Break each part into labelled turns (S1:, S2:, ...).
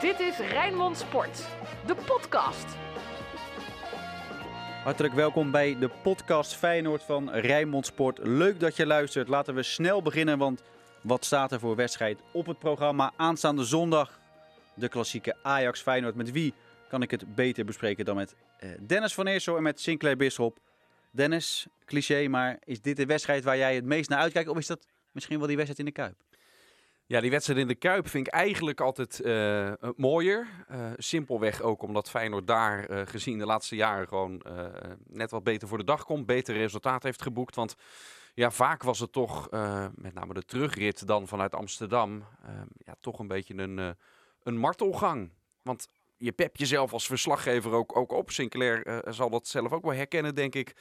S1: Dit is Rijnmond Sport, de podcast.
S2: Hartelijk welkom bij de podcast Feyenoord van Rijnmond Sport. Leuk dat je luistert. Laten we snel beginnen, want wat staat er voor wedstrijd op het programma aanstaande zondag? De klassieke Ajax Feyenoord. Met wie kan ik het beter bespreken dan met eh, Dennis van Eersel en met Sinclair Bisschop. Dennis, cliché, maar is dit de wedstrijd waar jij het meest naar uitkijkt? Of is dat misschien wel die wedstrijd in de Kuip?
S3: Ja, die wedstrijd in de Kuip vind ik eigenlijk altijd uh, mooier. Uh, simpelweg ook omdat Feyenoord daar gezien de laatste jaren gewoon net wat beter voor de dag komt. Beter resultaat heeft geboekt. Want ja, vaak was het toch, met name de terugrit dan vanuit Amsterdam, ja, toch een beetje een, een martelgang. Want je pep jezelf als verslaggever ook, ook op. Sinclair zal dat zelf ook wel herkennen, denk ik.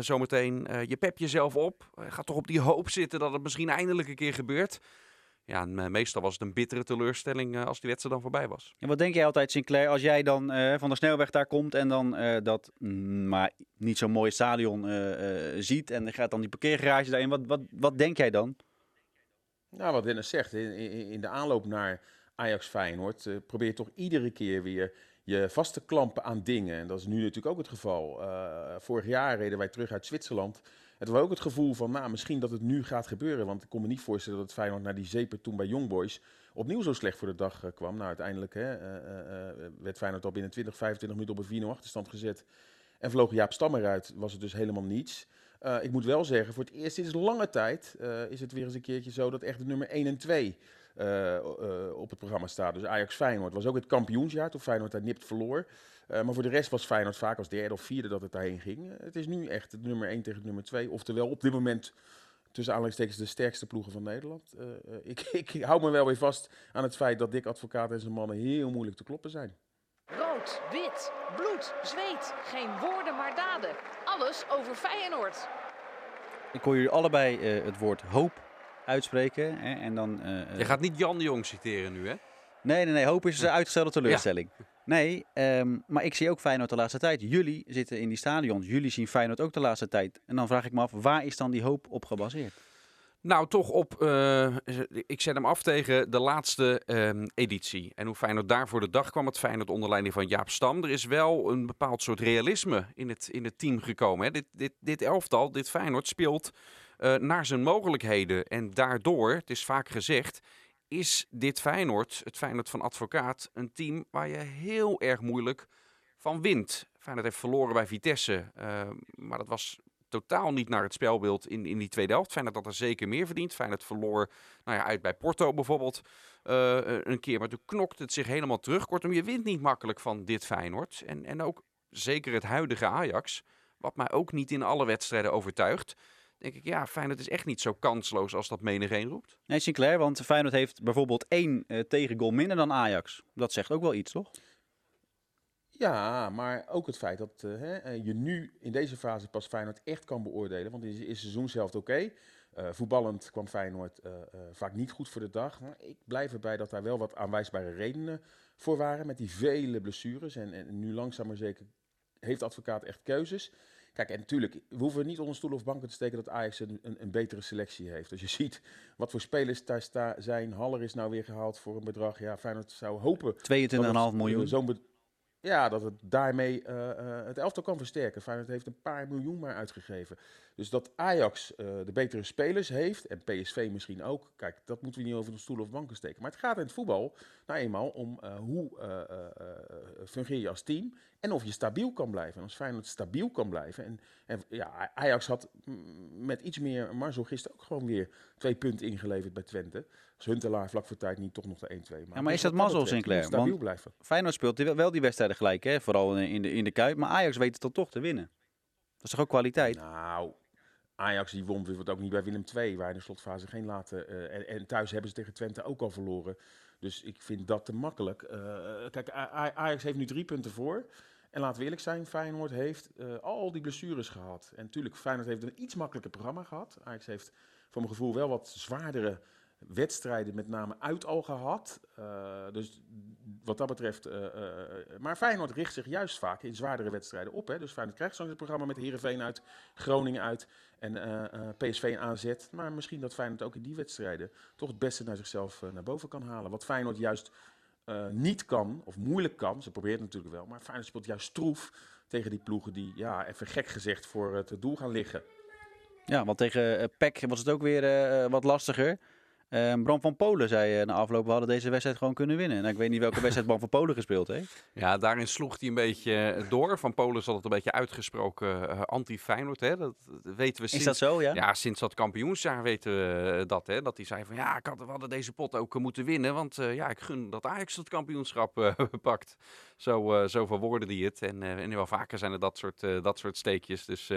S3: zometeen, je pep jezelf op. ga toch op die hoop zitten dat het misschien eindelijk een keer gebeurt ja, meestal was het een bittere teleurstelling uh, als die wedstrijd dan voorbij was.
S2: En wat denk jij altijd, Sinclair, als jij dan uh, van de snelweg daar komt en dan uh, dat mm, maar niet zo'n mooie stadion ziet en gaat dan die parkeergarage daarin, wat, wat, wat denk jij dan?
S4: Nou, wat Dennis zegt, in, in de aanloop naar Ajax Feyenoord probeer je toch iedere keer weer je vast te klampen aan dingen. En dat is nu natuurlijk ook het geval. vorig jaar reden wij terug uit Zwitserland het was ook het gevoel van, nou, misschien dat het nu gaat gebeuren. Want ik kon me niet voorstellen dat het Feyenoord naar die zeper toen bij Young Boys opnieuw zo slecht voor de dag uh, kwam. Nou, uiteindelijk hè, uh, uh, werd Feyenoord al binnen 20, 25 minuten op een 4-0 achterstand gezet. En vloog Jaap Stam eruit, was het dus helemaal niets. ik moet wel zeggen, voor het eerst sinds lange tijd is het weer eens een keertje zo dat echt de nummer 1 en 2 op het programma staat. Dus Ajax Feyenoord was ook het kampioensjaar toen Feyenoord daar nipt verloor. Uh, maar voor de rest was Feyenoord vaak als derde of vierde dat het daarheen ging. Uh, het is nu echt het nummer 1 tegen het nummer 2. Oftewel op dit moment tussen aanleidingstekens de sterkste ploegen van Nederland. Uh, ik, ik hou me wel weer vast aan het feit dat Dick Advocaat en zijn mannen heel moeilijk te kloppen zijn.
S1: Rood, wit, bloed, zweet. Geen woorden maar daden. Alles over Feyenoord.
S2: Ik hoor jullie allebei het woord hoop uitspreken. Hè, en dan,
S3: Je gaat niet Jan de Jong citeren nu, hè?
S2: Nee, nee, nee. Hoop is een uitgestelde teleurstelling. Ja. Nee, um, maar ik zie ook Feyenoord de laatste tijd. Jullie zitten in die stadions. Jullie zien Feyenoord ook de laatste tijd. En dan vraag ik me af, waar is dan die hoop op gebaseerd?
S3: Nou, toch op. Uh, ik zet hem af tegen de laatste uh, editie. En hoe Feyenoord daar voor de dag kwam. Het Feyenoord onder leiding van Jaap Stam. Er is wel een bepaald soort realisme in het, in het team gekomen. Hè. Dit, dit, dit elftal, dit Feyenoord, speelt uh, naar zijn mogelijkheden. En daardoor, het is vaak gezegd, is dit Feyenoord, het Feyenoord van Advocaat, een team waar je heel erg moeilijk van wint. Feyenoord heeft verloren bij Vitesse, uh, maar dat was totaal niet naar het spelbeeld in, in die tweede helft. Feyenoord had er zeker meer verdiend. Feyenoord verloor nou ja, uit bij Porto bijvoorbeeld uh, een keer, maar toen knokte het zich helemaal terug. Kortom, je wint niet makkelijk van dit Feyenoord. En, en ook zeker het huidige Ajax, wat mij ook niet in alle wedstrijden overtuigt denk ik, ja, Feyenoord is echt niet zo kansloos als dat menigeen roept.
S2: Nee, Sinclair, want Feyenoord heeft bijvoorbeeld één uh, tegengoal minder dan Ajax. Dat zegt ook wel iets, toch?
S4: Ja, maar ook het feit dat uh, hè, eh, je nu in deze fase pas Feyenoord echt kan beoordelen. Want in het seizoen zelf oké. Okay. Uh, voetballend kwam Feyenoord uh, uh, vaak niet goed voor de dag. Maar ik blijf erbij dat daar wel wat aanwijsbare redenen voor waren. Met die vele blessures. En, en nu langzaam maar zeker heeft advocaat echt keuzes. Kijk, en natuurlijk, we hoeven niet onder stoel of banken te steken dat Ajax een, een, een betere selectie heeft. Als je ziet wat voor spelers daar sta, zijn. Haller is nou weer gehaald voor een bedrag. Ja, Feyenoord zou hopen... 22,5
S2: miljoen.
S4: Zo'n ja, dat het daarmee uh, uh, het elftal kan versterken. Feyenoord heeft een paar miljoen maar uitgegeven. Dus dat Ajax uh, de betere spelers heeft, en PSV misschien ook, kijk, dat moeten we niet over de stoel of banken steken. Maar het gaat in het voetbal nou eenmaal om hoe fungeer je als team en of je stabiel kan blijven. En als Feyenoord stabiel kan blijven. En, en ja, Ajax had met iets meer Marzo gisteren ook gewoon weer twee punten ingeleverd bij Twente. Als Huntelaar vlak voor tijd niet toch nog de 1-2 maakt.
S2: Ja, maar is dat mazzel, Sinclair?
S4: Stabiel Want blijven.
S2: Feyenoord speelt wel die wedstrijden gelijk, hè? vooral in de, in de Kuip. Maar Ajax weet het dan toch te winnen. Dat is toch ook kwaliteit?
S4: Nou, Ajax die won bijvoorbeeld ook niet bij Willem II, waar in de slotfase geen laten. Uh, en, en, thuis hebben ze tegen Twente ook al verloren. Dus ik vind dat te makkelijk. Uh, kijk, Ajax heeft nu drie punten voor. En laten we eerlijk zijn, Feyenoord heeft uh, al die blessures gehad. En natuurlijk, Feyenoord heeft een iets makkelijker programma gehad. Ajax heeft voor mijn gevoel wel wat zwaardere wedstrijden met name uit al gehad. Uh, dus wat dat betreft. Uh, maar Feyenoord richt zich juist vaak in zwaardere wedstrijden op. Hè. Dus Feyenoord krijgt zo'n programma met Heerenveen uit, Groningen uit en PSV en AZ. Maar misschien dat Feyenoord ook in die wedstrijden toch het beste naar zichzelf naar boven kan halen. Wat Feyenoord juist eh, niet kan, of moeilijk kan. Ze probeert natuurlijk wel, maar Feyenoord speelt juist stroef tegen die ploegen die, ja, even gek gezegd, voor het doel gaan liggen.
S2: Ja, want tegen uh, was het ook weer uh, wat lastiger. Uh, Bram van Polen zei na afloop, we hadden deze wedstrijd gewoon kunnen winnen. Nou, ik weet niet welke wedstrijd Bram van Polen gespeeld heeft.
S3: Ja, daarin sloeg hij een beetje door. Van Polen is altijd een beetje uitgesproken anti-Feyenoord. Hè? Dat, weten we sinds,
S2: is dat zo, ja?
S3: Ja, sinds dat kampioensjaar weten we dat. Hè? Dat hij zei van, ja, ik had, we hadden deze pot ook moeten winnen. Want ja, ik gun dat Ajax het kampioenschap pakt. Zo, zo verwoordde hij het. En, en wel vaker zijn er dat soort, dat soort steekjes. Dus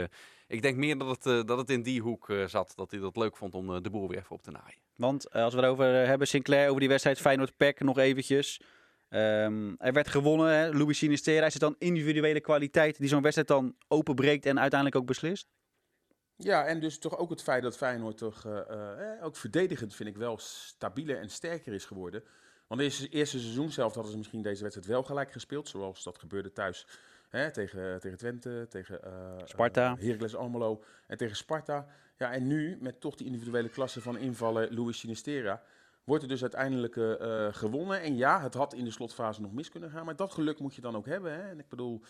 S3: ik denk meer dat het, uh, dat het in die hoek uh, zat. Dat hij dat leuk vond om uh, de boel weer even op te naaien.
S2: Want als we erover hebben, Sinclair, over die wedstrijd Feyenoord-Pek nog eventjes. Um, er werd gewonnen, hè? Louis Sinistera. Is het dan individuele kwaliteit die zo'n wedstrijd dan openbreekt en uiteindelijk ook beslist?
S4: Ja, en dus toch ook het feit dat Feyenoord toch eh, ook verdedigend, vind ik wel, stabieler en sterker is geworden. Want in het eerste seizoen zelf hadden ze misschien deze wedstrijd wel gelijk gespeeld, zoals dat gebeurde thuis Hè, tegen, tegen Twente, tegen uh,
S2: Sparta.
S4: Uh, Heracles Almelo en tegen Sparta. Ja, en nu met toch die individuele klasse van invallen Luis Sinistera... wordt er dus uiteindelijk uh, gewonnen. En ja, het had in de slotfase nog mis kunnen gaan. Maar dat geluk moet je dan ook hebben. Hè? En ik bedoel,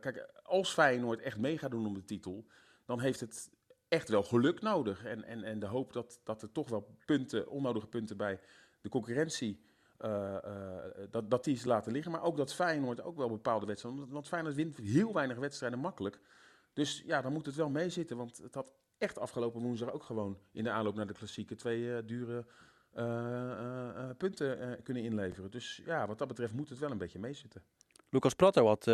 S4: kijk, als Feyenoord echt mee gaat doen om de titel... dan heeft het echt wel geluk nodig. En, en, en de hoop dat, dat er toch wel punten, onnodige punten bij de concurrentie uh, uh, dat, dat die ze laten liggen. Maar ook dat Feyenoord ook wel bepaalde wedstrijden. Want Feyenoord wint heel weinig wedstrijden makkelijk. Dus ja, dan moet het wel meezitten. Want het had echt afgelopen woensdag ook gewoon in de aanloop naar de klassieke twee uh, dure punten kunnen inleveren. Dus ja, wat dat betreft moet het wel een beetje meezitten.
S2: Lucas Prato had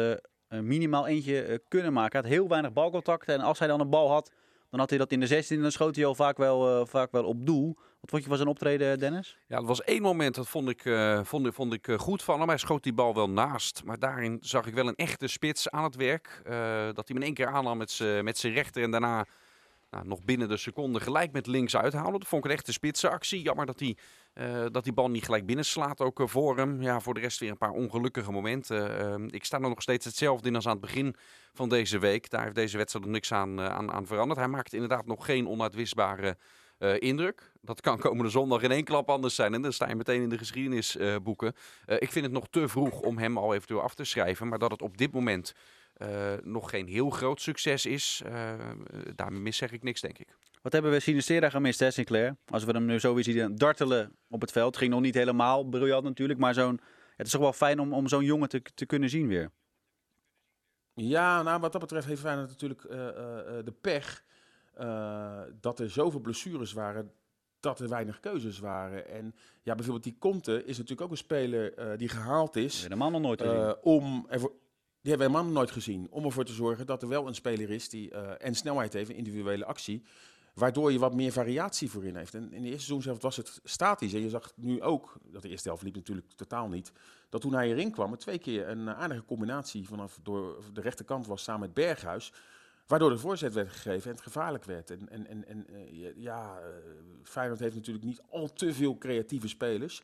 S2: minimaal eentje kunnen maken. Hij had heel weinig balcontacten. En als hij dan een bal had, dan had hij dat in de 16 en dan schoot hij al vaak wel, vaak wel op doel. Wat vond je van zijn optreden, Dennis?
S3: Ja, dat was één moment, dat vond ik, vond, vond ik uh, goed van hem. Hij schoot die bal wel naast. Maar daarin zag ik wel een echte spits aan het werk. Uh, dat hij hem in één keer aannam met zijn rechter en daarna nou, nog binnen de seconde gelijk met links uithalen. Dat vond ik een echte spitsenactie. Jammer dat hij dat die bal niet gelijk binnenslaat ook voor hem. Ja, voor de rest weer een paar ongelukkige momenten. Ik sta er nog steeds hetzelfde in als aan het begin van deze week. Daar heeft deze wedstrijd nog niks aan, aan, aan veranderd. Hij maakt inderdaad nog geen onuitwisbare uh, indruk. Dat kan komende zondag in één klap anders zijn. En dan sta je meteen in de geschiedenisboeken. Uh, ik vind het nog te vroeg om hem al eventueel af te schrijven. Maar dat het op dit moment uh, nog geen heel groot succes is, daar mis zeg ik niks, denk ik.
S2: Wat hebben we Sinistera gemist, hè, Sinclair? Als we hem nu zo weer zien dartelen op het veld. Ging nog niet helemaal briljant natuurlijk, maar zo'n, het is toch wel fijn om, om zo'n jongen te, te kunnen zien weer.
S4: Ja, nou, wat dat betreft heeft Feyenoord natuurlijk de pech uh, dat er zoveel blessures waren dat er weinig keuzes waren. En ja, bijvoorbeeld die Conte is natuurlijk ook een speler uh, die gehaald is.
S2: Helemaal nog nooit gezien. Uh,
S4: om ervoor, die hebben we helemaal nog nooit gezien. Om ervoor te zorgen dat er wel een speler is die en snelheid heeft, individuele actie. Waardoor je wat meer variatie voorin heeft. En in de eerste seizoen zelf was het statisch. En je zag nu ook, dat de eerste helft liep natuurlijk totaal niet. Dat toen hij erin kwam, twee keer een aardige combinatie vanaf door de rechterkant was samen met Berghuis. Waardoor de voorzet werd gegeven en het gevaarlijk werd. En, en, en, en uh, ja, uh, Feyenoord heeft natuurlijk niet al te veel creatieve spelers.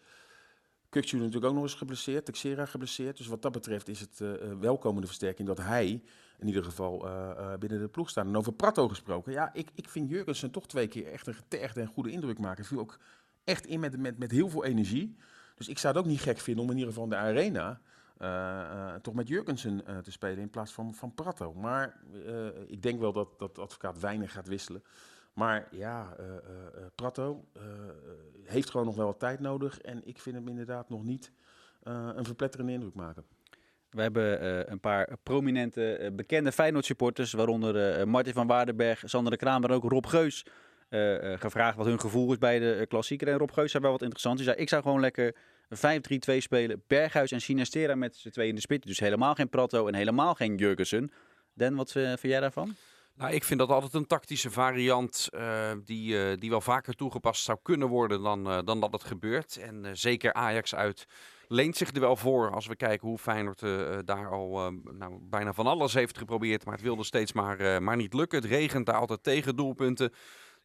S4: Kukcu natuurlijk ook nog eens geblesseerd, Texera geblesseerd. Dus wat dat betreft is het uh, welkomende versterking dat hij in ieder geval binnen de ploeg staat. En over Prato gesproken. Ja, ik, ik vind Jurgensen toch twee keer echt een getergde en goede indruk maken. Viel ook echt in met, met, met heel veel energie. Dus ik zou het ook niet gek vinden om in ieder geval de arena toch met Jurgensen uh, te spelen in plaats van, van Prato. Maar ik denk wel dat, dat advocaat weinig gaat wisselen. Maar ja, Prato heeft gewoon nog wel wat tijd nodig. En ik vind hem inderdaad nog niet een verpletterende indruk maken.
S2: We hebben een paar prominente, bekende Feyenoord-supporters, waaronder Martin van Waardenberg, Sander de Kramer en ook Rob Geus, gevraagd wat hun gevoel is bij de klassieker. En Rob Geus zei wel wat interessant. Hij zei, ik zou gewoon lekker 5-3-2 spelen. Berghuis en Sinistera met z'n twee in de spits. Dus helemaal geen Prato en helemaal geen Jurgensen. Den, wat uh, vind jij daarvan?
S3: Nou, ik vind dat altijd een tactische variant uh, die, uh, die wel vaker toegepast zou kunnen worden dan, dan dat het gebeurt. En zeker Ajax uit leent zich er wel voor als we kijken hoe Feyenoord daar al nou, bijna van alles heeft geprobeerd. Maar het wilde steeds maar, maar niet lukken. Het regent daar altijd tegen doelpunten.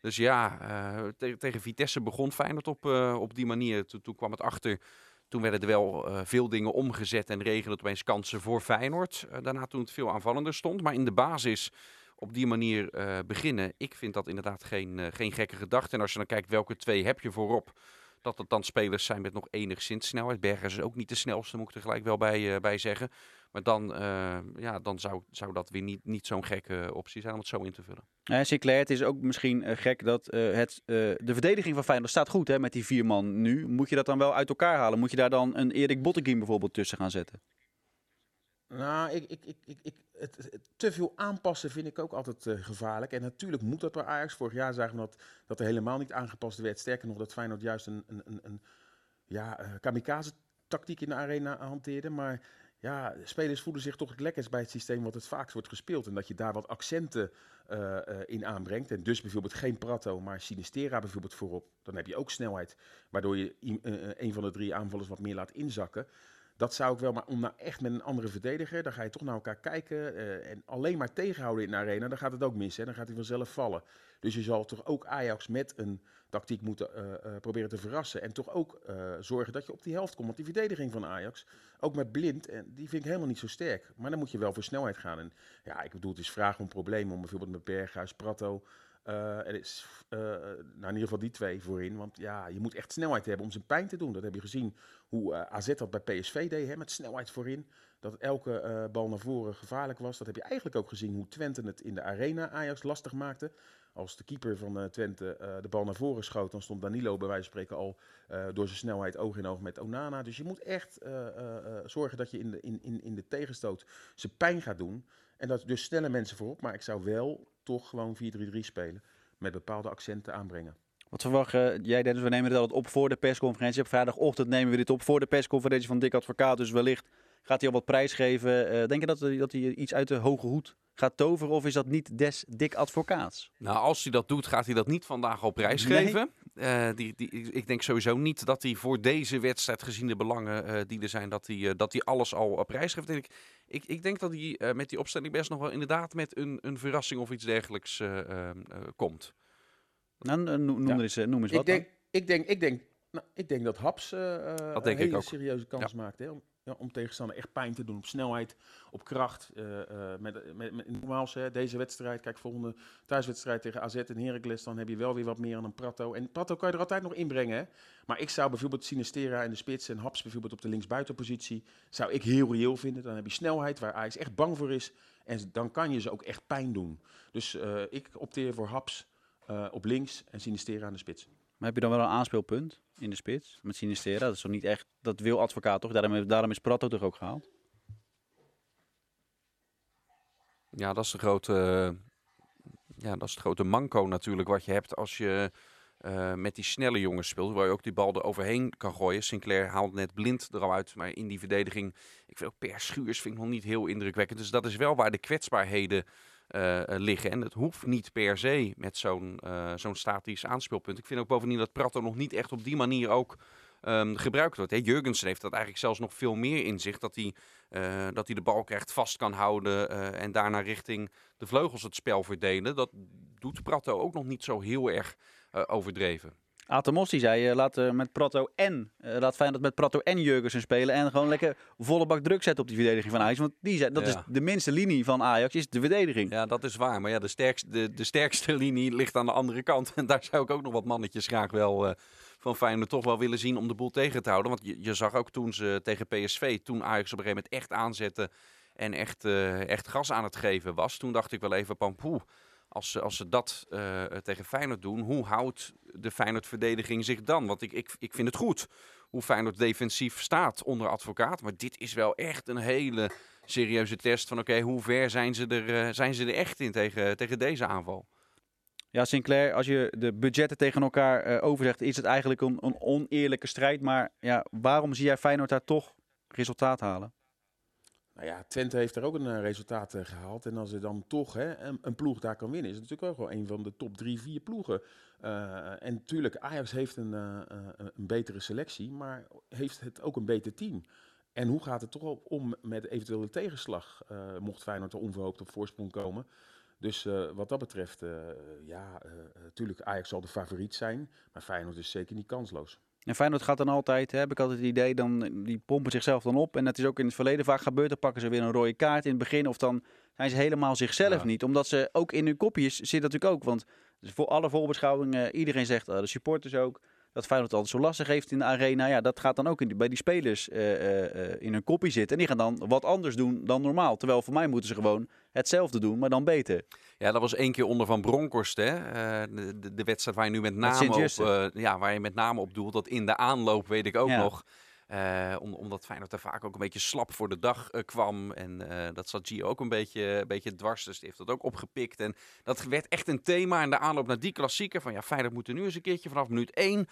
S3: Dus ja, uh, te tegen Vitesse begon Feyenoord op, uh, op die manier. Toen, kwam het achter. Toen werden er wel uh, veel dingen omgezet en regelde het opeens kansen voor Feyenoord. daarna toen het veel aanvallender stond. Maar in de basis op die manier beginnen. Ik vind dat inderdaad geen, geen gekke gedachte. En als je dan kijkt welke twee heb je voorop. dat het dan spelers zijn met nog enigszins snelheid. Bergers is ook niet de snelste, moet ik er gelijk wel bij, bij zeggen. Maar dan, ja, dan zou, zou dat weer niet, niet zo'n gekke optie zijn om het zo in te vullen.
S2: Ja, Sinclair, het is ook misschien gek dat het, de verdediging van Feyenoord staat goed hè, met die vier man nu. Moet je dat dan wel uit elkaar halen? Moet je daar dan een Erik Botteguin bijvoorbeeld tussen gaan zetten?
S4: Nou, ik, ik, ik, ik, ik het, te veel aanpassen vind ik ook altijd uh, gevaarlijk. En natuurlijk moet dat bij Ajax. Vorig jaar zagen we dat, dat er helemaal niet aangepast werd. Sterker nog, dat Feyenoord juist een, een, een, een ja, uh, kamikaze-tactiek in de arena hanteerde. Maar ja, spelers voelen zich toch het lekkerst bij het systeem wat het vaakst wordt gespeeld. En dat je daar wat accenten uh, in aanbrengt. En dus bijvoorbeeld geen Prato, maar Sinistera bijvoorbeeld voorop. Dan heb je ook snelheid, waardoor je een van de drie aanvallers wat meer laat inzakken. Dat zou ik wel, maar om nou echt met een andere verdediger, dan ga je toch naar elkaar kijken uh, en alleen maar tegenhouden in de arena, dan gaat het ook mis. Hè? Dan gaat hij vanzelf vallen. Dus je zal toch ook Ajax met een tactiek moeten uh, uh, proberen te verrassen. En toch ook zorgen dat je op die helft komt. Want die verdediging van Ajax, ook met blind, en die vind ik helemaal niet zo sterk. Maar dan moet je wel voor snelheid gaan. En ja, ik bedoel, het is vraag om problemen om bijvoorbeeld met Berghuis, Prato, uh, er is, uh, nou in ieder geval die twee voorin. Want ja, je moet echt snelheid hebben om zijn pijn te doen. Dat heb je gezien hoe uh, AZ dat bij PSV deed, hè, met snelheid voorin. Dat elke bal naar voren gevaarlijk was. Dat heb je eigenlijk ook gezien hoe Twente het in de arena Ajax lastig maakte. Als de keeper van Twente de bal naar voren schoot, dan stond Danilo bij wijze van spreken al door zijn snelheid oog in oog met Onana. Dus je moet echt zorgen dat je in de, in, in, in de tegenstoot zijn pijn gaat doen. En dat dus snelle mensen voorop. Maar ik zou wel toch gewoon 4-3-3 spelen. Met bepaalde accenten aanbrengen.
S2: Wat verwacht uh, jij, Dennis? We nemen het altijd op voor de persconferentie. Op vrijdagochtend nemen we dit op voor de persconferentie van Dick Advocaat. Dus wellicht gaat hij al wat prijs geven. Uh, denk je dat, dat hij iets uit de hoge hoed gaat toveren? Of is dat niet des Dick Advocaats?
S3: Nou, als hij dat doet, gaat hij dat niet vandaag al prijs geven. Uh, die, die, ik denk sowieso niet dat hij voor deze wedstrijd, gezien de belangen uh, die er zijn, dat hij, uh, dat hij alles al op prijs geeft. Ik, ik, ik denk dat hij met die opstelling best nog wel inderdaad met een, een verrassing of iets dergelijks ehm, komt.
S2: Nou, noem, ja. eens, noem eens
S4: ik
S2: wat.
S4: Denk, ik, denk, ik, denk, nou, ik denk dat Haps
S3: dat denk
S4: een hele
S3: ook.
S4: serieuze kans ja. maakt. Hè? Om tegenstander echt pijn te doen op snelheid, op kracht. Uh, met, deze wedstrijd, kijk, volgende thuiswedstrijd tegen AZ en Heracles, dan heb je wel weer wat meer aan een Prato. En Prato kan je er altijd nog inbrengen, hè. Maar ik zou bijvoorbeeld Sinistera in de spits en Haps bijvoorbeeld op de linksbuitenpositie, zou ik heel reëel vinden. Dan heb je snelheid, waar Ajax echt bang voor is. En dan kan je ze ook echt pijn doen. Dus ik opteer voor Haps op links en Sinistera aan de spits.
S2: Maar heb je dan wel een aanspeelpunt in de spits met Sinistera? Dat is toch niet echt, dat wil advocaat toch? Daarom, daarom is Prato toch ook gehaald?
S3: Ja, dat is de grote, ja, dat is het grote manco natuurlijk wat je hebt als je uh, met die snelle jongens speelt. Waar je ook die bal er overheen kan gooien. Sinclair haalt net blind er al uit. Maar in die verdediging, ik vind ook Per Schuurs vind ik nog niet heel indrukwekkend. Dus dat is wel waar de kwetsbaarheden uh, liggen. En het hoeft niet per se met zo'n uh, zo'n statisch aanspeelpunt. Ik vind ook bovendien dat Prato nog niet echt op die manier ook um, gebruikt wordt. Jurgensen heeft dat eigenlijk zelfs nog veel meer in zich. Dat hij, dat hij de bal krijgt, vast kan houden en daarna richting de vleugels het spel verdelen. Dat doet Prato ook nog niet zo heel erg overdreven.
S2: Atemos die zei, uh, laat uh, met Prato en uh, laat Feyenoord met Prato en Jurgensen spelen en gewoon lekker volle bak druk zetten op die verdediging van Ajax. Want die zei, dat ja. is de minste linie van Ajax, is de verdediging.
S3: Ja, dat is waar. Maar ja, de sterkste, de, de sterkste linie ligt aan de andere kant. En daar zou ik ook nog wat mannetjes graag wel van Feyenoord toch wel willen zien om de boel tegen te houden. Want je, je zag ook toen ze tegen PSV, toen Ajax op een gegeven moment echt aanzette en echt, echt gas aan het geven was. Toen dacht ik wel even, pampoe als ze, als ze dat uh, tegen Feyenoord doen, hoe houdt de Feyenoord-verdediging zich dan? Want ik, ik, ik vind het goed hoe Feyenoord defensief staat onder advocaat. Maar dit is wel echt een hele serieuze test van oké, hoe ver zijn ze, er, uh, zijn ze er echt in tegen, tegen deze aanval?
S2: Ja, Sinclair, als je de budgetten tegen elkaar uh, overzegt, is het eigenlijk een, een oneerlijke strijd. Maar ja, waarom zie jij Feyenoord daar toch resultaat halen?
S4: Nou ja, Twente heeft er ook een uh, resultaat uh, gehaald. En als er dan toch hè, een, ploeg daar kan winnen, is het natuurlijk ook wel een van de top drie, vier ploegen. Uh, en natuurlijk, Ajax heeft een, een betere selectie, maar heeft het ook een beter team. En hoe gaat het toch om met eventuele tegenslag, mocht Feyenoord er onverhoopt op voorsprong komen? Dus wat dat betreft, ja, natuurlijk Ajax zal de favoriet zijn, maar Feyenoord is zeker niet kansloos.
S2: En Feyenoord gaat dan altijd, heb ik altijd het idee, dan, die pompen zichzelf dan op. En dat is ook in het verleden vaak gebeurd. Dan pakken ze weer een rode kaart in het begin. Of dan zijn ze helemaal zichzelf ja. niet. Omdat ze ook in hun kopjes zit natuurlijk ook. Want voor alle voorbeschouwingen, iedereen zegt, uh, de supporters ook, dat Feyenoord altijd zo lastig heeft in de arena. Ja, dat gaat dan ook in die- bij die spelers eh, eh, eh, in hun koppie zitten. En die gaan dan wat anders doen dan normaal. Terwijl voor mij moeten ze gewoon hetzelfde doen, maar dan beter.
S3: Ja, dat was één keer onder Van Bronckhorst, hè? Eh, de, de, wedstrijd waar je nu met name op,
S2: Sint-Juste.
S3: eh, ja, waar je met name op doelt. Dat in de aanloop weet ik ook
S2: Ja.
S3: nog. Eh, om, omdat Feyenoord er vaak ook een beetje slap voor de dag kwam. En dat zat Gio ook een beetje, een beetje dwars. Dus die heeft dat ook opgepikt. En dat werd echt een thema in de aanloop naar die klassieker. Van ja, Feyenoord moet er nu eens een keertje vanaf minuut 1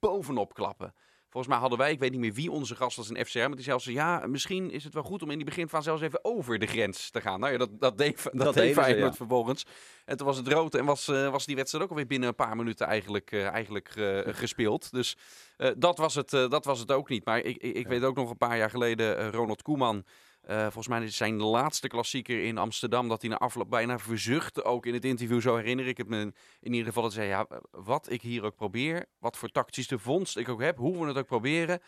S3: bovenop klappen. Volgens mij hadden wij, ik weet niet meer wie onze gast was in FCR, maar die zelfs ja, misschien is het wel goed om in die beginfase zelfs even over de grens te gaan. Nou ja, dat, dat deed, dat
S2: Dat
S3: deed Feyenoord
S2: ja.
S3: vervolgens. En toen was het rood en was, eh, was die wedstrijd ook alweer binnen een paar minuten eigenlijk, eh, eigenlijk eh, gespeeld. Dus dat, was het, dat was het ook niet. Maar ik, ik, ik weet ook nog een paar jaar geleden, Ronald Koeman, eh, volgens mij is zijn laatste klassieker in Amsterdam, dat hij na afloop bijna verzuchtte, ook in het interview, zo herinner ik het me in ieder geval. Dat hij zei, ja, wat ik hier ook probeer, wat voor tactische vondst ik ook heb, hoe we het ook proberen,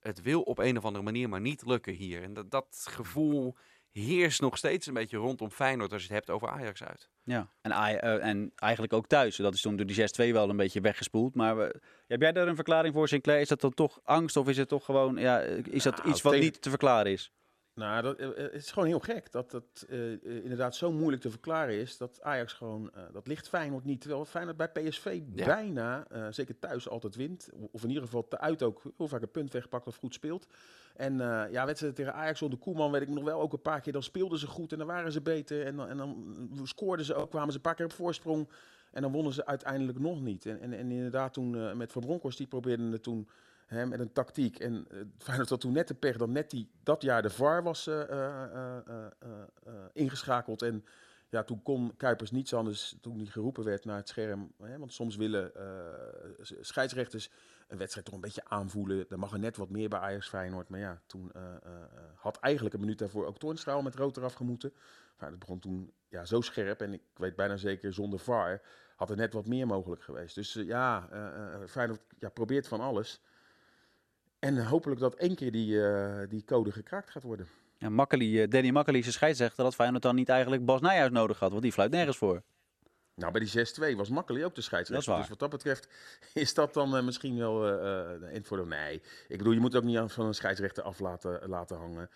S3: het wil op een of andere manier maar niet lukken hier. En dat, dat gevoel heerst nog steeds een beetje rondom Feyenoord als je het hebt over Ajax uit.
S2: Ja, en, eh, en eigenlijk ook thuis. Dat is toen door die 6-2 wel een beetje weggespoeld. Maar we- heb jij daar een verklaring voor, Sinclair? Is dat dan toch angst of is het toch gewoon, ja, is dat
S4: Nou,
S2: iets wat
S4: tegen-
S2: niet te verklaren is?
S4: Nou, dat, eh, eh, het is gewoon heel gek dat het eh, inderdaad zo moeilijk te verklaren is dat Ajax gewoon, dat ligt Feyenoord niet. Terwijl Feyenoord bij PSV
S3: Ja.
S4: bijna, zeker thuis, altijd wint. Of in ieder geval te uit ook heel vaak een punt wegpakt of goed speelt. En ja, wedstrijden tegen Ajax onder Koeman weet ik nog wel ook een paar keer. Dan speelden ze goed en dan waren ze beter. En dan, en dan scoorden ze ook, kwamen ze een paar keer op voorsprong. En dan wonnen ze uiteindelijk nog niet. En, en, en inderdaad toen met Van Bronckhorst, die probeerden het toen hè, met een tactiek. En uh, Feyenoord had toen net de pech dat net die, dat jaar de VAR was eh, eh, eh, ingeschakeld. En ja, toen kon Kuipers niets anders toen hij geroepen werd naar het scherm. Hè, want soms willen scheidsrechters een wedstrijd toch een beetje aanvoelen. Dan mag er net wat meer bij Ajax Feyenoord. Maar ja, toen had eigenlijk een minuut daarvoor ook Toornstra met rood eraf gemoeten. Maar dat begon toen ja, zo scherp. En ik weet bijna zeker zonder VAR had er net wat meer mogelijk geweest. Dus ja, Feyenoord ja, probeert van alles. En hopelijk dat één keer die, eh, die code gekraakt gaat worden.
S2: Ja, eh, Danny Makkeli is de scheidsrechter dat Feyenoord dan niet eigenlijk Bas Nijhuis nodig had. Want die fluit nergens voor.
S4: Nou, bij die 6-2 was Makkeli ook de scheidsrechter.
S2: Dat is waar.
S4: Dus wat dat betreft is dat dan eh, misschien wel eh, een voordeel. Nee, ik bedoel, je moet ook niet aan- van een scheidsrechter af laten, laten hangen.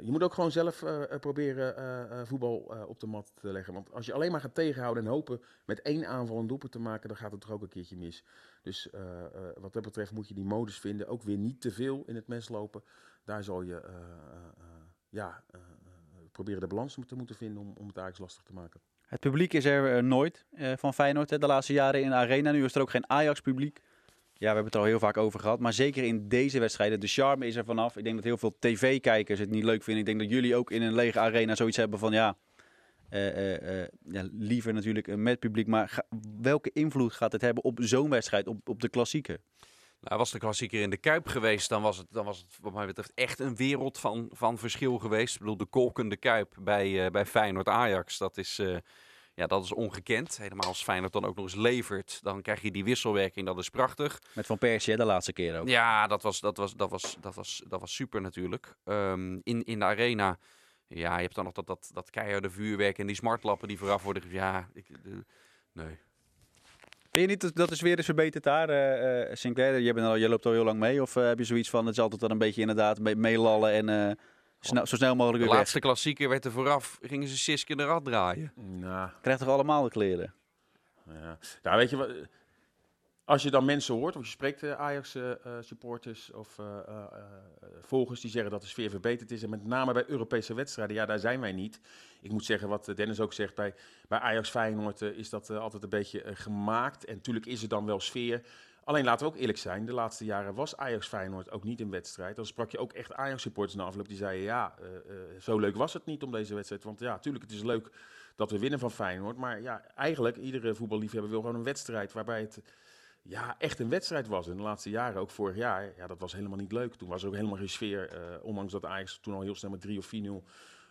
S4: Je moet ook gewoon zelf proberen voetbal op de mat te leggen. Want als je alleen maar gaat tegenhouden en hopen met één aanval een doelpunt te maken, dan gaat het toch ook een keertje mis. Dus eh, eh, wat dat betreft moet je die modus vinden. Ook weer niet te veel in het mes lopen. Daar zal je eh, ja, proberen de balans te moeten vinden om, om het Ajax lastig te maken.
S2: Het publiek is er nooit van Feyenoord hè, de laatste jaren in de arena. Nu is er ook geen Ajax-publiek. Ja, we hebben het er al heel vaak over gehad. Maar zeker in deze wedstrijden, de charme is er vanaf. Ik denk dat heel veel tv-kijkers het niet leuk vinden. Ik denk dat jullie ook in een lege arena zoiets hebben van ja, ja liever natuurlijk eh, met publiek. Maar ga- welke invloed gaat het hebben op zo'n wedstrijd, op, op de klassieker?
S3: Nou, was de klassieker in de Kuip geweest, dan was het, dan was het wat mij betreft echt een wereld van, van verschil geweest. Ik bedoel, de kolkende Kuip bij, eh bij Feyenoord-Ajax, dat is, eh, ja, dat is ongekend. Helemaal als Feyenoord dan ook nog eens levert, dan krijg je die wisselwerking, dat is prachtig.
S2: Met Van Persie de laatste keer ook.
S3: Ja, dat was, dat was, dat was, dat was, dat was super natuurlijk. Ehm, in, in de arena, ja, je hebt dan nog dat, dat, dat keiharde vuurwerk en die smartlappen die vooraf worden. Ja, ik, eh, nee.
S2: Vind je niet dat, dat is weer eens verbeterd daar, eh, eh, Sinclair? Je, bent al, je loopt al heel lang mee. Of heb je zoiets van, het is altijd dan een beetje inderdaad me- meelallen en eh, snel, zo snel mogelijk
S3: De
S2: weer weg?
S3: laatste klassieker werd er vooraf, gingen ze Siske in de rad draaien.
S4: Nou,
S2: Krijgt toch allemaal de kleren?
S4: Ja. Nou, weet je wat? Als je dan mensen hoort, of je spreekt Ajax-supporters of eh, eh, eh, volgers die zeggen dat de sfeer verbeterd is, en met name bij Europese wedstrijden, ja, daar zijn wij niet. Ik moet zeggen, wat Dennis ook zegt, bij, bij Ajax Feyenoord eh, is dat eh, altijd een beetje eh, gemaakt. En natuurlijk is er dan wel sfeer. Alleen laten we ook eerlijk zijn, de laatste jaren was Ajax Feyenoord ook niet in wedstrijd. Dan sprak je ook echt Ajax-supporters na afloop die zeiden, ja, eh, eh, zo leuk was het niet om deze wedstrijd. Want ja, natuurlijk, het is leuk dat we winnen van Feyenoord. Maar ja, eigenlijk, iedere voetballiefhebber wil gewoon een wedstrijd waarbij het ja, echt een wedstrijd was. In de laatste jaren, ook vorig jaar, ja, dat was helemaal niet leuk. Toen was er ook helemaal geen sfeer, eh, ondanks dat Ajax toen al heel snel met 3 of 4-0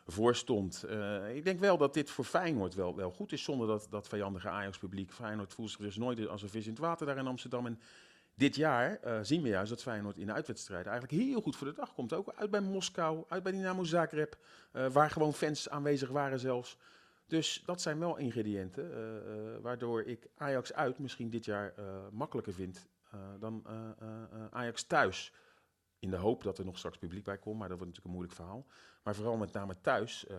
S4: voor stond. Eh, ik denk wel dat dit voor Feyenoord wel, wel goed is, zonder dat, dat vijandige Ajax-publiek. Feyenoord voelt zich dus nooit als een vis in het water daar in Amsterdam. En dit jaar eh, zien we juist dat Feyenoord in de uitwedstrijden eigenlijk heel goed voor de dag komt. Ook uit bij Moskou, uit bij Dynamo Zagreb, waar gewoon fans aanwezig waren zelfs. Dus dat zijn wel ingrediënten, eh, eh, waardoor ik Ajax uit misschien dit jaar eh, makkelijker vind dan Ajax thuis. In de hoop dat er nog straks publiek bij komt, maar dat wordt natuurlijk een moeilijk verhaal. Maar vooral met name thuis eh,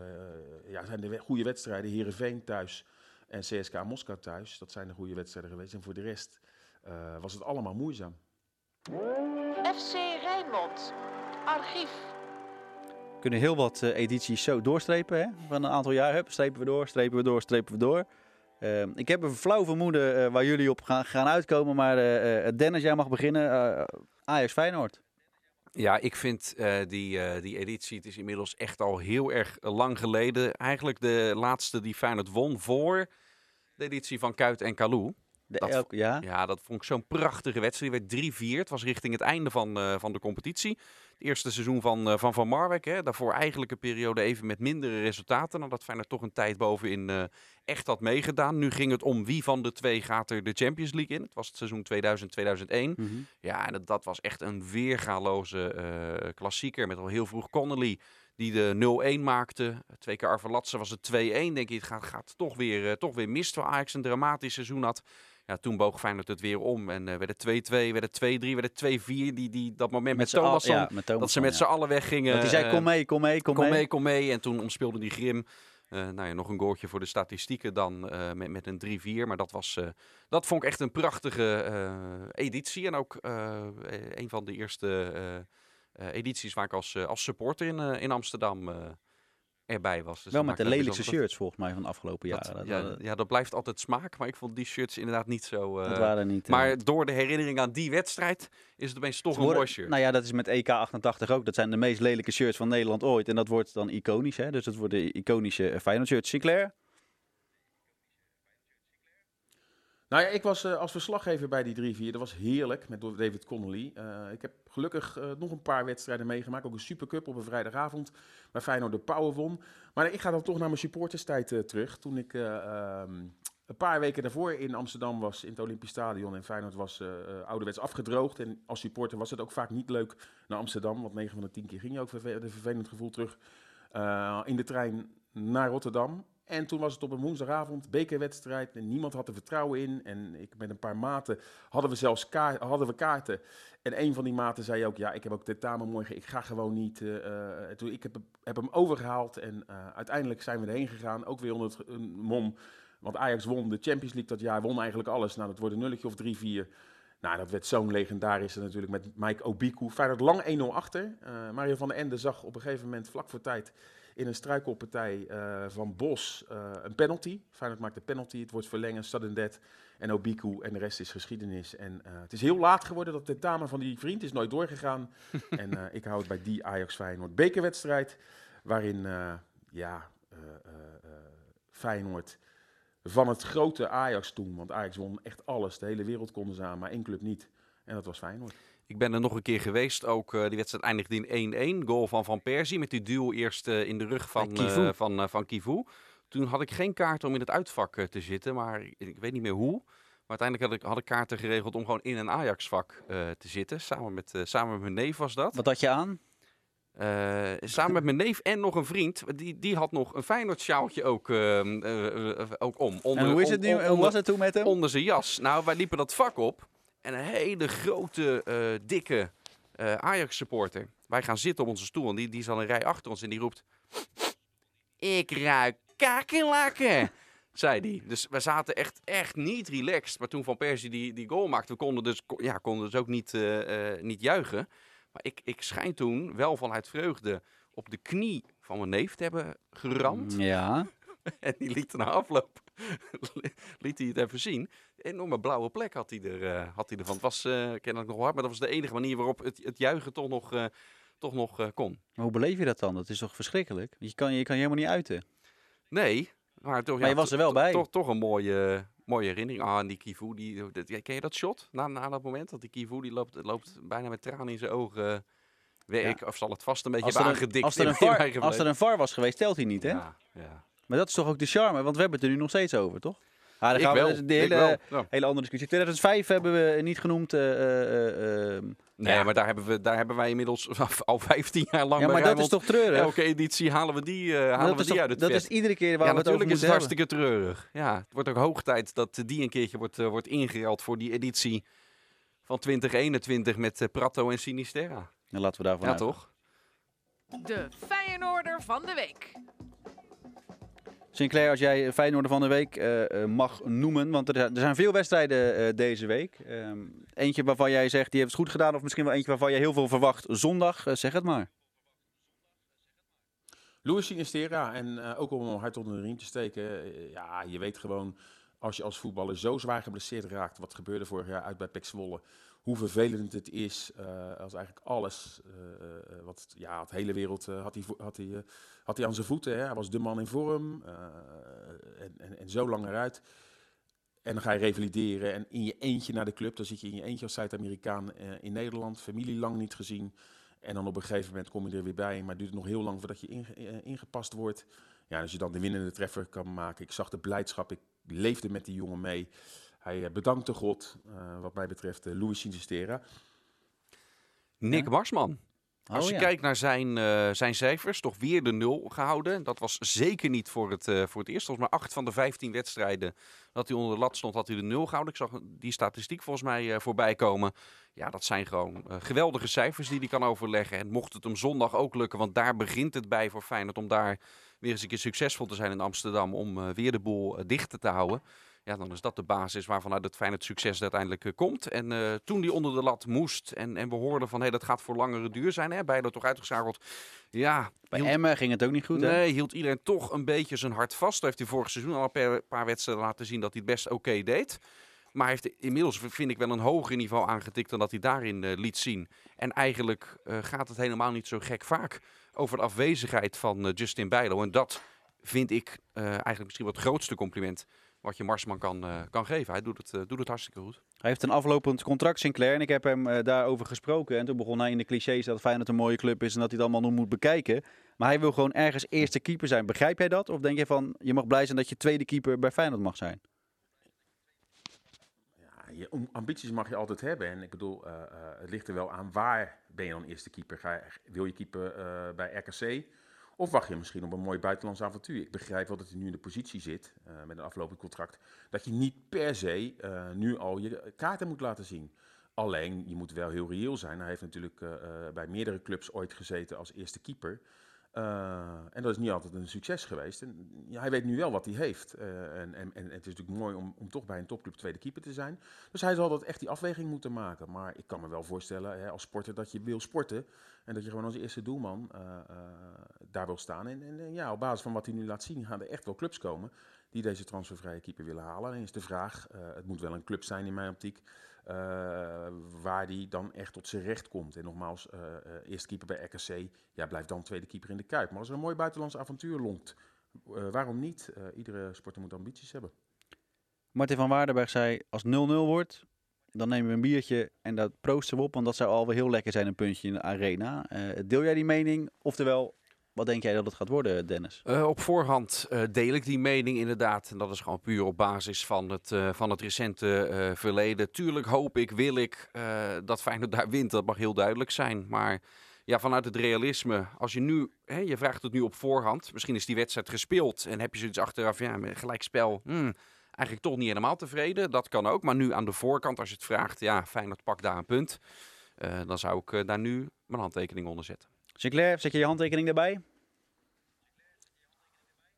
S4: ja, zijn we- goede wedstrijden. Heerenveen thuis en CSK Moskou thuis. Dat zijn de goede wedstrijden geweest. En voor de rest was het allemaal moeizaam.
S1: FC Rijnmond. Archief.
S2: Kunnen heel wat eh, edities zo doorstrepen. Hè? Van een aantal jaar. Hup, strepen we door, strepen we door, strepen we door. Ehm, ik heb een flauw vermoeden eh, waar jullie op gaan, gaan uitkomen. Maar eh, Dennis, jij mag beginnen. Ajax Feyenoord.
S3: Ja, ik vind die, die editie, het is inmiddels echt al heel erg lang geleden. Eigenlijk de laatste die Feyenoord won voor de editie van Kuit en Kalou.
S2: De
S3: Dat-
S2: elk- ja.
S3: Ja, dat vond ik zo'n prachtige wedstrijd. Die werd 3-4. Het was richting het einde van, van de competitie. Het eerste seizoen van eh, Van, van Marwijk. Hè. Daarvoor eigenlijk een periode even met mindere resultaten. Nadat Feyenoord toch een tijd bovenin eh, echt had meegedaan. Nu ging het om wie van de twee gaat er de Champions League in. Het was het seizoen 2000-2001.
S2: Mhm.
S3: Ja, en dat, dat was echt een weergaloze eh, klassieker. Met al heel vroeg Connolly die de 0-1 maakte. Twee keer Arvelatse was het 2-1. Denk je, het gaat, gaat toch, weer, eh, toch weer mis. Terwijl Ajax een dramatisch seizoen had. Ja, toen boog Feyenoord het weer om. En eh werd het 2-2, werd het 2-3, werd het 2-4. Die, die, dat moment met,
S2: al-
S3: Thomasson.
S2: ja, met
S3: dat ze met
S2: ja.
S3: z'n allen weggingen.
S2: Dat hij zei,
S3: eh,
S2: kom mee, kom mee, kom,
S3: kom
S2: mee.
S3: mee, kom mee. En toen omspeelde die Grim. Nou ja, nog een goaltje voor de statistieken dan met, met een 3-4. Maar dat, was, dat vond ik echt een prachtige editie. En ook een van de eerste edities waar ik als, eh, als supporter in, eh, in Amsterdam eh, erbij was. Dus
S2: Wel met de lelijkste shirts volgens mij van de afgelopen jaren. Dat,
S3: ja,
S2: dat,
S3: ja, dat blijft altijd smaak. Maar ik vond die shirts inderdaad niet zo... eh,
S2: dat waren niet... eh,
S3: maar door de herinnering aan die wedstrijd is het opeens toch een mooi shirt.
S2: Nou ja, dat is met EK88 ook. Dat zijn de meest lelijke shirts van Nederland ooit. En dat wordt dan iconisch. Hè? Dus dat worden de iconische eh, Feyenoord shirts. Sinclair?
S4: Nou ja, ik was eh, als verslaggever bij die 3-4. Dat was heerlijk met David Connolly. Eh, ik heb gelukkig eh, nog een paar wedstrijden meegemaakt. Ook een Supercup op een vrijdagavond. Waar Feyenoord de Power won. Maar ik ga dan toch naar mijn supporterstijd terug. Toen ik eh, ehm, een paar weken daarvoor in Amsterdam was. In het Olympisch Stadion. En Feyenoord was ouderwets afgedroogd. En als supporter was het ook vaak niet leuk naar Amsterdam. Want 9 van de 10 keer ging je ook verve- een vervelend gevoel terug. in de trein naar Rotterdam. En toen was het op een woensdagavond, bekerwedstrijd. En niemand had er vertrouwen in. En ik met een paar maten hadden we zelfs hadden we kaarten. En een van die maten zei ook, ja, ik heb ook tentamen morgen. Ik ga gewoon niet. eh, eh, toen, ik heb, heb hem overgehaald. En eh, uiteindelijk zijn we erheen gegaan. Ook weer onder een mom. Want Ajax won de Champions League dat jaar. Won eigenlijk alles. Nou, dat wordt een nulletje of 3-4. Nou, dat werd zo'n legendarische natuurlijk met Mike Obiku. Feyenoord lang 1-0 achter. Eh, Mario van den Ende zag op een gegeven moment vlak voor tijd in een struikelpartij eh, van Bos eh, een penalty. Feyenoord maakt de penalty, het wordt verlengen, sudden death en Obiku en de rest is geschiedenis. En eh, het is heel laat geworden, dat tentamen van die vriend is nooit doorgegaan. en ik hou het bij die Ajax Feyenoord bekerwedstrijd, waarin ja, Feyenoord van het grote Ajax toen, want Ajax won echt alles, de hele wereld konden ze aan, maar één club niet. En dat was Feyenoord.
S3: Ik ben er nog een keer geweest. Ook eh, die wedstrijd eindigde in 1-1. Goal van Van Persie met die duel eerst eh, in de rug van
S2: Kivu.
S3: eh, van, eh, van Kivu. Toen had ik geen kaart om in het uitvak te zitten, maar ik, weet niet meer hoe. Maar uiteindelijk had ik, had ik kaarten geregeld om gewoon in een Ajax-vak eh, te zitten. Samen met, eh, samen met mijn neef was dat.
S2: Wat had je aan?
S3: Eh, samen met mijn neef en nog een vriend. Die, die had nog een Feyenoord sjaaltje ook, ehm, eh, eh, ook om. Onder,
S2: en hoe is het nu? hoe was het toen met hem?
S3: onder zijn jas. Nou, wij liepen dat vak op. En een hele grote, eh, dikke eh, Ajax-supporter. Wij gaan zitten op onze stoel en die, die is al een rij achter ons en die roept... Ik ruik kakerlakken, zei hij. Dus we zaten echt, echt niet relaxed. Maar toen Van Persie die, die goal maakte, we konden dus, ja, konden dus ook niet, eh, niet juichen. Maar ik, ik schijn toen wel vanuit vreugde op de knie van mijn neef te hebben geramd.
S2: Ja.
S3: En die liet na afloop liet hij het even zien. Een enorme blauwe plek had hij, er, eh, had hij ervan. Het was eh kennelijk nog hard, maar dat was de enige manier waarop het, het juichen toch nog, eh, toch nog kon.
S2: Maar hoe beleef je dat dan? Dat is toch verschrikkelijk? Je kan je, kan je helemaal niet uiten.
S3: Nee, maar toch,
S2: Maar
S3: ja,
S2: je was er wel bij.
S3: Toch, toch een mooie, mooie herinnering. Ah, en die Kivu, die, ken je dat shot? Na, na dat moment dat die Kivu die loopt, loopt bijna met tranen in zijn ogen.
S2: Ja.
S3: Ik, of zal het vast een beetje
S2: Als er,
S3: hebben
S2: een,
S3: aangedikt
S2: als, er een VAR, als er een VAR was geweest, telt hij niet, hè?
S3: Ja, ja.
S2: Maar dat is toch ook de charme? Want we hebben het er nu nog steeds over, toch? Ah, dan
S3: Ik
S2: gaan we
S3: wel,
S2: de
S3: ik
S2: hele,
S3: wel, ja.
S2: hele andere discussie. 2005 hebben we niet genoemd. eh, eh, eh, ehm,
S3: Nee,
S2: Ja.
S3: maar daar hebben, we, daar hebben wij inmiddels al 15 jaar lang
S2: ja,
S3: bij
S2: maar dat is toch treurig?
S3: Elke editie halen we die, eh, halen
S2: dat
S3: we die
S2: toch-
S3: uit het
S2: dat
S3: vet.
S2: is iedere keer waar
S3: ja,
S2: we het over
S3: natuurlijk is het hartstikke treurig. Ja, het wordt ook hoog tijd dat die een keertje wordt, wordt ingeruild voor die editie van 2021 met Prato en Sinisterra.
S2: En laten we daarvan
S3: Ja,
S2: uit.
S3: toch?
S1: De Feyenoorder van de week.
S2: Sinclair, als jij Feyenoorder van de week eh, eh, mag noemen, want er, zijn veel wedstrijden eh, deze week. Ehm, eentje waarvan jij zegt, die heeft het goed gedaan, of misschien wel eentje waarvan je heel veel verwacht zondag. Zeg het maar.
S4: Louis Sinistera, en ook om hem hard onder de riem te steken. ja, je weet gewoon, als je als voetballer zo zwaar geblesseerd raakt, wat gebeurde vorig jaar uit bij Pek Zwolle, hoe vervelend het is eh, als eigenlijk alles, eh, wat, ja, het hele wereld had hij, had hij, had hij aan zijn voeten. Hè? Hij was de man in vorm en, en, en zo lang eruit. En dan ga je revalideren en in je eentje naar de club. Dan zit je in je eentje als Zuid-Amerikaan in Nederland, familie lang niet gezien. En dan op een gegeven moment kom je er weer bij. Maar het duurt nog heel lang voordat je inge- ingepast wordt. Ja, als je dan de winnende treffer kan maken. Ik zag de blijdschap. Ik leefde met die jongen mee. Hij eh, bedankte God, eh, wat mij betreft, eh, Louis Sinistera.
S3: Nick
S2: Ja?
S3: Marsman. Als
S2: Oh,
S3: je
S2: ja.
S3: kijkt naar zijn, eh, zijn cijfers, toch weer de nul gehouden. Dat was zeker niet voor het, eh, voor het eerst. Volgens mij 8 van de 15 wedstrijden dat hij onder de lat stond, had hij de nul gehouden. Ik zag die statistiek volgens mij eh, voorbij komen. Ja, dat zijn gewoon eh, geweldige cijfers die hij kan overleggen. En mocht het hem zondag ook lukken, want daar begint het bij voor Feyenoord om daar weer eens een keer succesvol te zijn in Amsterdam. Om eh, weer de boel eh, dicht te houden. Ja, dan is dat de basis waarvanuit het Feyenoord succes uiteindelijk eh, komt. En eh, toen die onder de lat moest en, en we hoorden van hé, dat gaat voor langere duur zijn. Hè, beide toch uitgeschakeld. Ja,
S2: Bij
S3: hield-
S2: Emmen ging het ook niet goed, hè?
S3: nee, hield iedereen toch een beetje zijn hart vast. Dat heeft hij vorig seizoen al een paar, paar wedstrijden laten zien dat hij het best oké deed. Maar hij heeft inmiddels, vind ik, wel een hoger niveau aangetikt dan dat hij daarin eh, liet zien. En eigenlijk gaat het helemaal niet zo gek vaak over de afwezigheid van Justin Bijlo. En dat vind ik eigenlijk misschien wel het grootste compliment wat je Marsman kan, eh, kan geven. Hij doet het, eh, doet het hartstikke goed.
S2: Hij heeft een aflopend contract, Sinclair. En ik heb hem eh, daarover gesproken. En toen begon hij in de clichés dat Feyenoord een mooie club is en dat hij het allemaal nog moet bekijken. Maar hij wil gewoon ergens eerste keeper zijn. Begrijp jij dat? Of denk je van, je mag blij zijn dat je tweede keeper bij Feyenoord mag zijn?
S4: Ja, je am- ambities mag je altijd hebben. En ik bedoel, eh, eh, het ligt er wel aan waar ben je dan eerste keeper. Ga je, wil je keeper eh, bij RKC? Of wacht je misschien op een mooi buitenlands avontuur? Ik begrijp wel dat hij nu in de positie zit, eh, met een aflopend contract, dat je niet per se eh, nu al je kaarten moet laten zien. Alleen, je moet wel heel reëel zijn. Hij heeft natuurlijk eh, bij meerdere clubs ooit gezeten als eerste keeper. En dat is niet altijd een succes geweest. En, hij weet nu wel wat hij heeft. En, en, en het is natuurlijk mooi om, om toch bij een topclub tweede keeper te zijn. Dus hij zal dat echt die afweging moeten maken. Maar ik kan me wel voorstellen hè, als sporter dat je wil sporten. En dat je gewoon als eerste doelman daar wil staan. En, en, en ja, op basis van wat hij nu laat zien gaan er echt wel clubs komen die deze transfervrije keeper willen halen. Alleen is de vraag, eh, het moet wel een club zijn in mijn optiek, eh, waar die dan echt tot zijn recht komt. En nogmaals, eh eh, eerste keeper bij RKC, ja, blijft dan tweede keeper in de Kuip. Maar als er een mooi buitenlands avontuur lonkt, eh, waarom niet? Eh, iedere sporter moet ambities hebben.
S2: Martin van Waardenberg zei, als 0-0 wordt, dan nemen we een biertje en dat proosten we op. Want dat zou alweer heel lekker zijn, een puntje in de arena. Eh, deel jij die mening? Oftewel, wat denk jij dat het gaat worden, Dennis?
S3: Eh, op voorhand eh, deel ik die mening inderdaad. En dat is gewoon puur op basis van het, eh, van het recente verleden. Tuurlijk hoop ik, wil ik dat Feyenoord daar wint. Dat mag heel duidelijk zijn. Maar ja, vanuit het realisme, als je nu, hè, je vraagt het nu op voorhand. Misschien is die wedstrijd gespeeld en heb je zoiets achteraf, ja, gelijkspel. Hmm, eigenlijk toch niet helemaal tevreden. Dat kan ook. Maar nu aan de voorkant, als je het vraagt, ja, Feyenoord pakt daar een punt. dan zou ik daar nu mijn handtekening onder zetten.
S2: Sinclair, zet je je handtekening daarbij?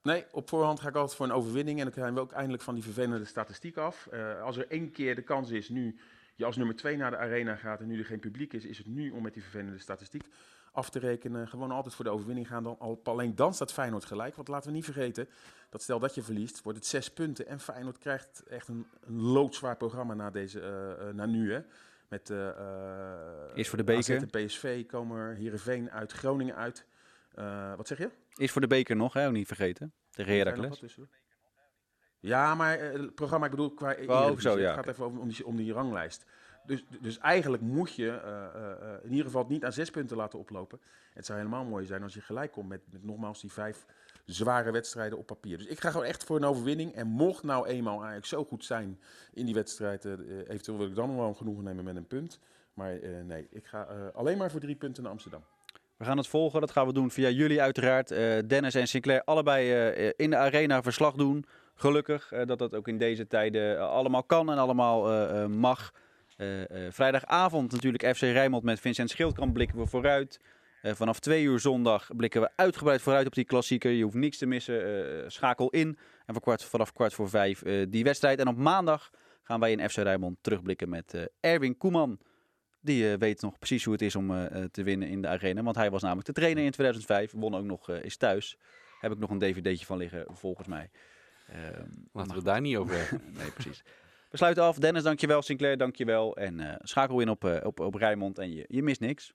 S4: Nee, op voorhand ga ik altijd voor een overwinning. En dan zijn we ook eindelijk van die vervelende statistiek af. Eh, als er één keer de kans is, nu je als nummer twee naar de arena gaat en nu er geen publiek is, is het nu om met die vervelende statistiek af te rekenen. Gewoon altijd voor de overwinning gaan. Dan, al- alleen dan staat Feyenoord gelijk. Want laten we niet vergeten, dat stel dat je verliest, wordt het zes punten. En Feyenoord krijgt echt een, een loodzwaar programma na, deze, eh, eh, na nu. Hè. Met eh, eh,
S2: Eerst voor de beker.
S4: AZ en PSV komen er, Heerenveen uit, Groningen uit. Eh, wat zeg je?
S2: Is voor de beker nog, hè? Niet vergeten. Tegen
S4: er wat
S2: Heracles.
S4: Ja, maar eh, het programma, ik bedoel, qua
S2: zo, ja,
S4: Het gaat even om, om, die, om die ranglijst. Dus, dus eigenlijk moet je eh, eh, eh, in ieder geval het niet aan zes punten laten oplopen. Het zou helemaal mooi zijn als je gelijk komt met, met nogmaals die vijf zware wedstrijden op papier. Dus ik ga gewoon echt voor een overwinning. En mocht nou eenmaal eigenlijk zo goed zijn in die wedstrijd, eh, eh, eventueel wil ik dan wel genoegen nemen met een punt. Maar eh, nee, ik ga alleen maar voor drie punten naar Amsterdam.
S2: We gaan het volgen. Dat gaan we doen via jullie uiteraard. Dennis en Sinclair allebei in de arena verslag doen. Gelukkig dat dat ook in deze tijden allemaal kan en allemaal mag. Vrijdagavond natuurlijk FC Rijnmond met Vincent Schildkamp blikken we vooruit. Eh, vanaf twee uur zondag blikken we uitgebreid vooruit op die klassieker. Je hoeft niks te missen. Eh, schakel in. En kwart, vanaf kwart voor vijf eh, die wedstrijd. En op maandag gaan wij in FC Rijnmond terugblikken met Erwin Koeman. Die weet nog precies hoe het is om te winnen in de arena. Want hij was namelijk de trainer in 2005. Won ook nog, is thuis. Heb ik nog een dvd'tje van liggen, volgens mij. Ehm,
S3: Laten
S2: maar
S3: we het daar niet over hebben.
S2: Nee, precies. We sluiten af. Dennis, dankjewel. Sinclair, dankjewel. En schakel in op, op, op Rijnmond en je, je mist niks.